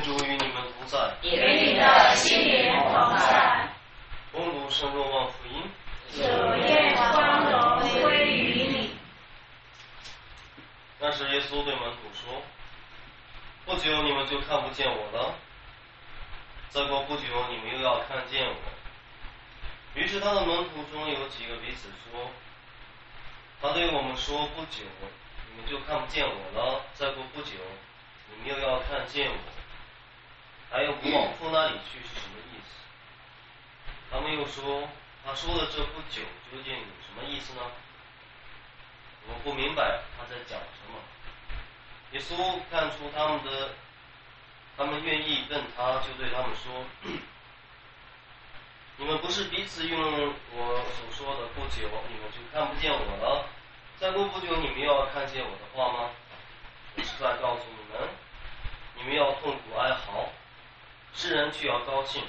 愿主与你们同在，与你的心灵同在。恭读圣若望福音。主愿光荣归于你。那时耶稣对门徒说：“不久你们就看不见我了，再过不久你们又要看见我。”于是他的门徒中有几个彼此说：“他对我们说不久你们就看不见我了，再过不久你们又要看见我。”还有不往父那里去是什么意思？他们又说，他说的这不久究竟有什么意思呢？我们不明白他在讲什么。耶稣看出他们的，他们愿意问他，就对他们说：“ 你们不是彼此用我所说的不久你们就看不见我了，再过不久你们又要看见我的话吗？我是在告诉你们，你们要痛苦哀嚎。”世人却要高兴，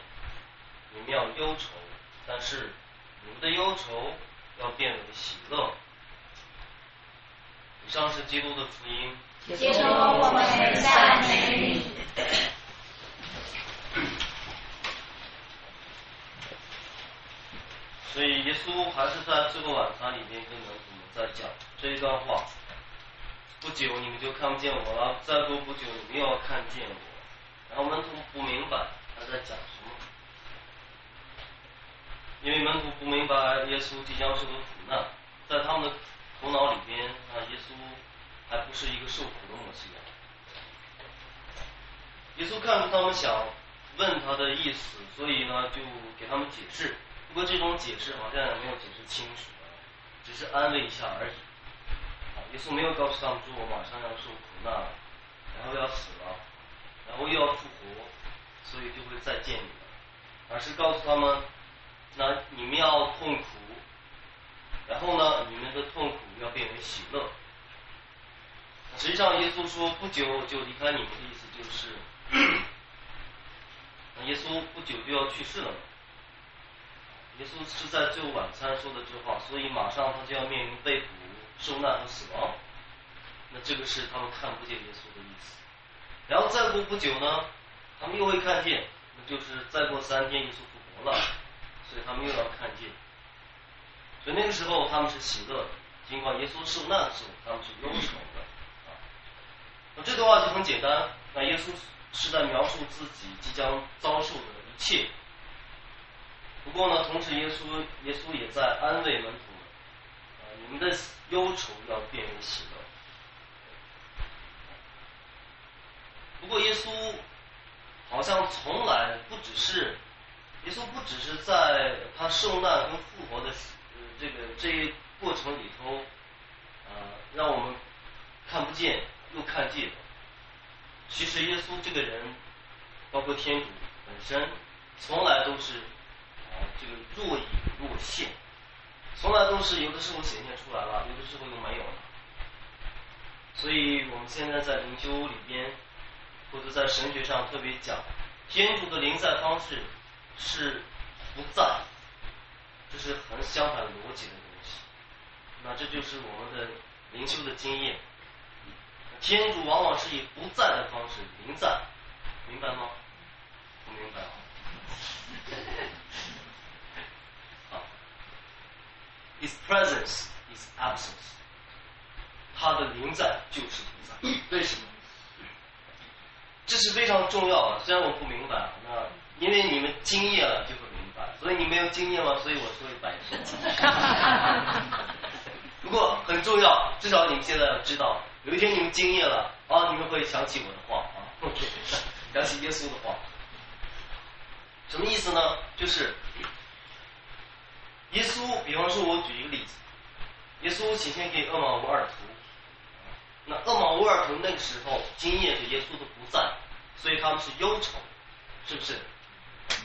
你们要忧愁，但是你们的忧愁要变为喜乐。以上是基督的福音。基督，我们赞美你。所以耶稣还是在这个晚餐里面跟门徒们在讲这一段话。不久你们就看不见我了，再过不久你们又要看见我。然后门徒不明白他在讲什么，因为门徒不明白耶稣即将受的苦难，在他们的头脑里边，啊，耶稣还不是一个受苦的模西亚。耶稣看他们想问他的意思，所以呢，就给他们解释。不过这种解释好像也没有解释清楚，只是安慰一下而已。啊耶稣没有告诉他们说我马上要受苦难了，然后要死了。然后又要复活，所以就会再见你们，而是告诉他们，那你们要痛苦，然后呢，你们的痛苦要变为喜乐。实际上，耶稣说不久就离开你们的意思就是，那耶稣不久就要去世了嘛。耶稣是在最后晚餐说的这话，所以马上他就要面临被捕、受难和死亡。那这个是他们看不见耶稣的意思。然后再过不久呢，他们又会看见，那就是再过三天耶稣复活了，所以他们又要看见。所以那个时候他们是喜乐的，尽管耶稣受难的时候他们是忧愁的。啊，那这段话就很简单，那耶稣是在描述自己即将遭受的一切。不过呢，同时耶稣耶稣也在安慰门徒们，啊，你们的忧愁要变为喜乐。不过耶稣好像从来不只是，耶稣不只是在他受难跟复活的这个这一过程里头，呃让我们看不见又看见。其实耶稣这个人，包括天主本身，从来都是啊这个若隐若现，从来都是有的时候显现出来了，有的时候又没有了。所以我们现在在灵修里边。或者在神学上特别讲，天主的临在方式是不在，这是很相反逻辑的东西。那这就是我们的灵修的经验。天主往往是以不在的方式临在，明白吗？不明白。啊，His presence is absence。他的临在就是不在，为什么？这是非常重要的，虽然我不明白，那因为你们经验了就会明白，所以你没有经验嘛，所以我说一百说。不过很重要，至少你们现在要知道，有一天你们经验了啊，你们会想起我的话啊，想起耶稣的话。什么意思呢？就是耶稣，比方说，我举一个例子，耶稣显现给厄马乌尔图。那厄马乌尔图那个时候经验着耶稣的不在，所以他们是忧愁，是不是？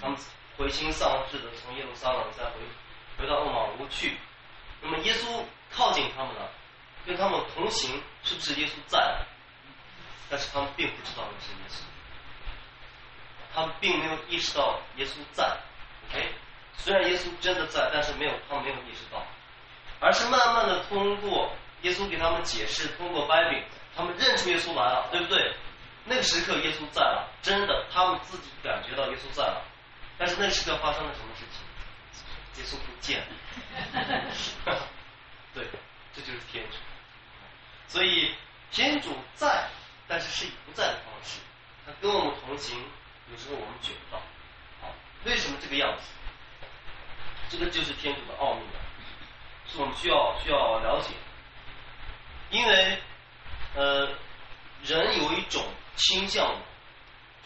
他们灰心丧志的从耶路撒冷再回回到厄马乌去。那么耶稣靠近他们了，跟他们同行，是不是耶稣在？但是他们并不知道那是耶稣，他们并没有意识到耶稣在。OK，虽然耶稣真的在，但是没有，他们没有意识到，而是慢慢的通过。耶稣给他们解释，通过掰饼，他们认出耶稣来了，对不对？那个时刻耶稣在了，真的，他们自己感觉到耶稣在了。但是那个时刻发生了什么事情？耶稣不见了。对，这就是天主。所以天主在，但是是以不在的方式，他跟我们同行，有时候我们觉不到。为什么这个样子？这个就是天主的奥秘了，是我们需要需要了解。因为呃，人有一种倾向，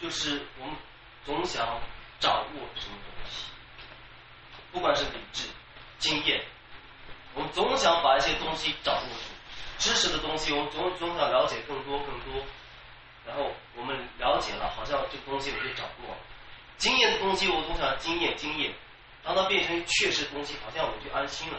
就是我们总想掌握什么东西，不管是理智、经验，我们总想把一些东西掌握住。知识的东西，我们总总想了解更多更多，然后我们了解了，好像这个东西我就掌握了。经验的东西，我总想经验经验，当它变成确实东西，好像我就安心了。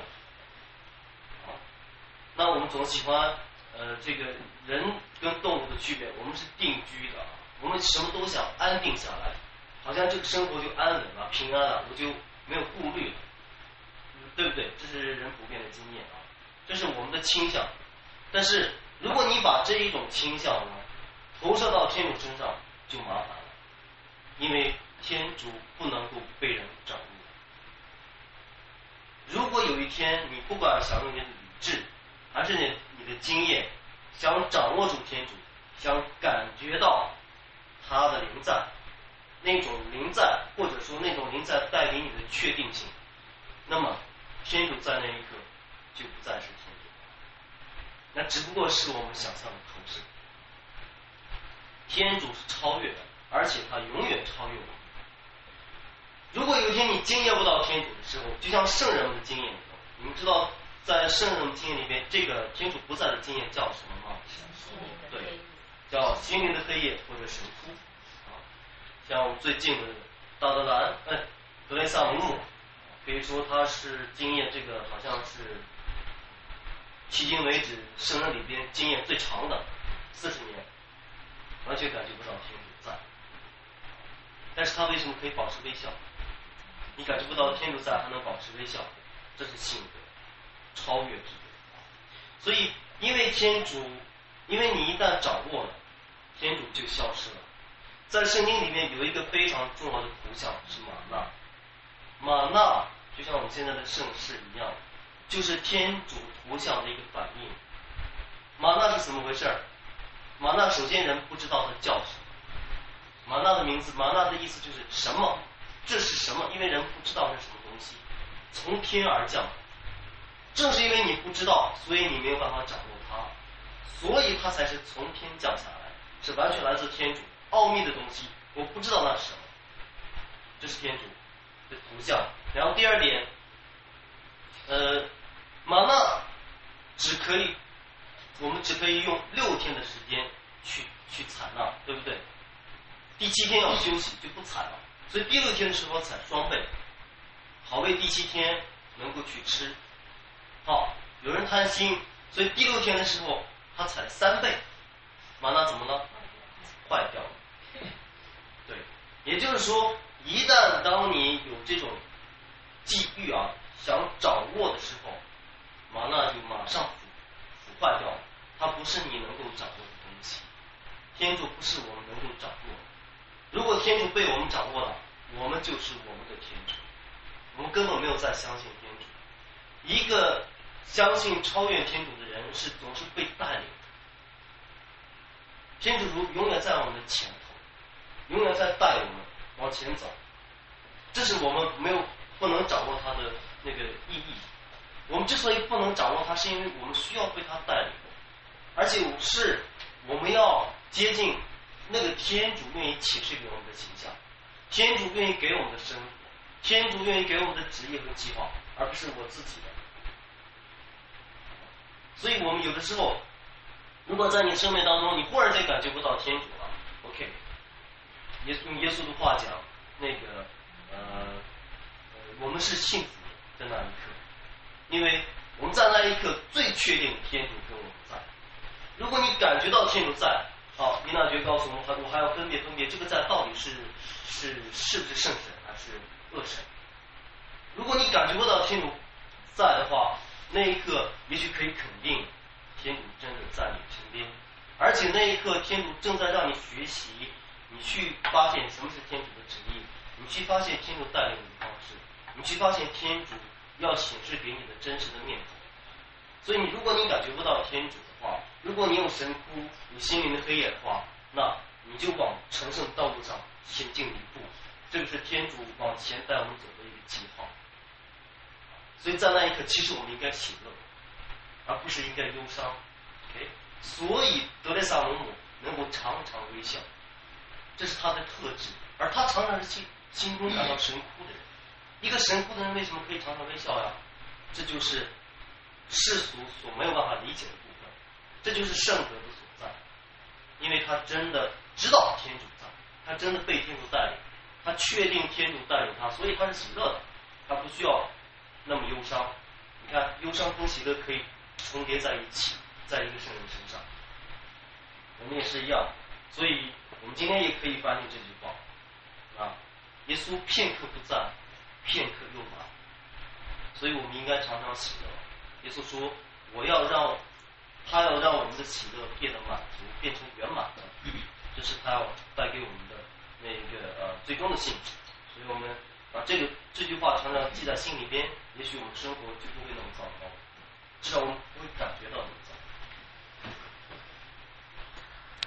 那我们总喜欢，呃，这个人跟动物的区别，我们是定居的，我们什么都想安定下来，好像这个生活就安稳了、平安了，我就没有顾虑了，对不对？这是人普遍的经验啊，这是我们的倾向。但是，如果你把这一种倾向呢投射到天主身上，就麻烦了，因为天主不能够被人掌握。如果有一天你不管想用你的理智，还是你你的经验，想掌握住天主，想感觉到他的灵在，那种灵在，或者说那种灵在带给你的确定性，那么天主在那一刻就不再是天主。那只不过是我们想象的投射。天主是超越的，而且他永远超越我们。如果有一天你经验不到天主的时候，就像圣人们的经验，你们知道在圣人经验里面，这个天主不在的经验叫什么吗？对，叫心灵的黑夜或者神枯。啊，像我们最近的大德兰，哎，格雷萨姆姆，可以说他是经验这个好像是。迄今为止，圣人里边经验最长的四十年，完全感觉不到天主在。但是他为什么可以保持微笑？你感觉不到天主在，还能保持微笑，这是性格超越之。所以，因为天主，因为你一旦掌握了，天主就消失了。在圣经里面有一个非常重要的图像是玛纳，玛纳就像我们现在的盛世一样。就是天主图像的一个反应。玛纳是怎么回事？玛纳首先人不知道它叫什么。玛纳的名字，玛纳的意思就是什么？这是什么？因为人不知道是什么东西，从天而降。正是因为你不知道，所以你没有办法掌握它，所以它才是从天降下来，是完全来自天主奥秘的东西。我不知道那是什么，这是天主的图像。然后第二点，呃。玛纳只可以，我们只可以用六天的时间去去采纳，对不对？第七天要休息就不采了，所以第六天的时候采双倍，好为第七天能够去吃。好，有人贪心，所以第六天的时候他采三倍，玛纳怎么了？坏掉了。对，也就是说，一旦当你有这种际遇啊，想掌握的时候。玛纳就马上腐腐坏掉了，它不是你能够掌握的东西。天主不是我们能够掌握的，如果天主被我们掌握了，我们就是我们的天主，我们根本没有再相信天主。一个相信超越天主的人是总是被带领的，天主如永远在我们的前头，永远在带我们往前走，这是我们没有不能掌握它的那个意义。我们之所以不能掌握它，是因为我们需要被它带领，而且是我们要接近那个天主愿意启示给我们的形象，天主愿意给我们的生活，天主愿意给我们的职业和计划，而不是我自己的。所以我们有的时候，如果在你生命当中，你忽然间感觉不到天主了，OK，耶用耶稣的话讲，那个呃，我们是幸福的在那一刻。因为我们在那一刻最确定天主跟我们在。如果你感觉到天主在，好，弥纳爵告诉我们，还我还要分别分别这个在到底是是是不是圣神还是恶神。如果你感觉不到天主在的话，那一刻也许可以肯定天主真的在你身边，而且那一刻天主正在让你学习，你去发现什么是天主的旨意，你去发现天主带领你的方式，你去发现天主要显示给你的真实的面孔。所以，你如果你感觉不到天主的话，如果你有神枯、你心灵的黑夜的话，那你就往成圣道路上前进一步。这个是天主往前带我们走的一个记号。所以在那一刻，其实我们应该喜乐，而不是应该忧伤。OK，所以德雷萨姆姆能够常常微笑，这是他的特质。而他常常是心心中感到神枯的人。一个神枯的人为什么可以常常微笑呀？这就是世俗所没有办法理解的部分。这就是圣德的所在，因为他真的知道天主在，他真的被天主带领，他确定天主带领他，所以他是喜乐的，他不需要。那么忧伤，你看忧伤跟喜乐可以重叠在一起，在一个圣人身上，我们也是一样，所以我们今天也可以翻译这句话。啊，耶稣片刻不在，片刻又来，所以我们应该常常喜乐。耶稣说，我要让他要让我们的喜乐变得满足，变成圆满的，这是他要带给我们的那一个呃最终的幸福，所以我们。啊，这个这句话常常记在心里边，也许我们生活就不会那么糟糕，至少我们不会感觉到。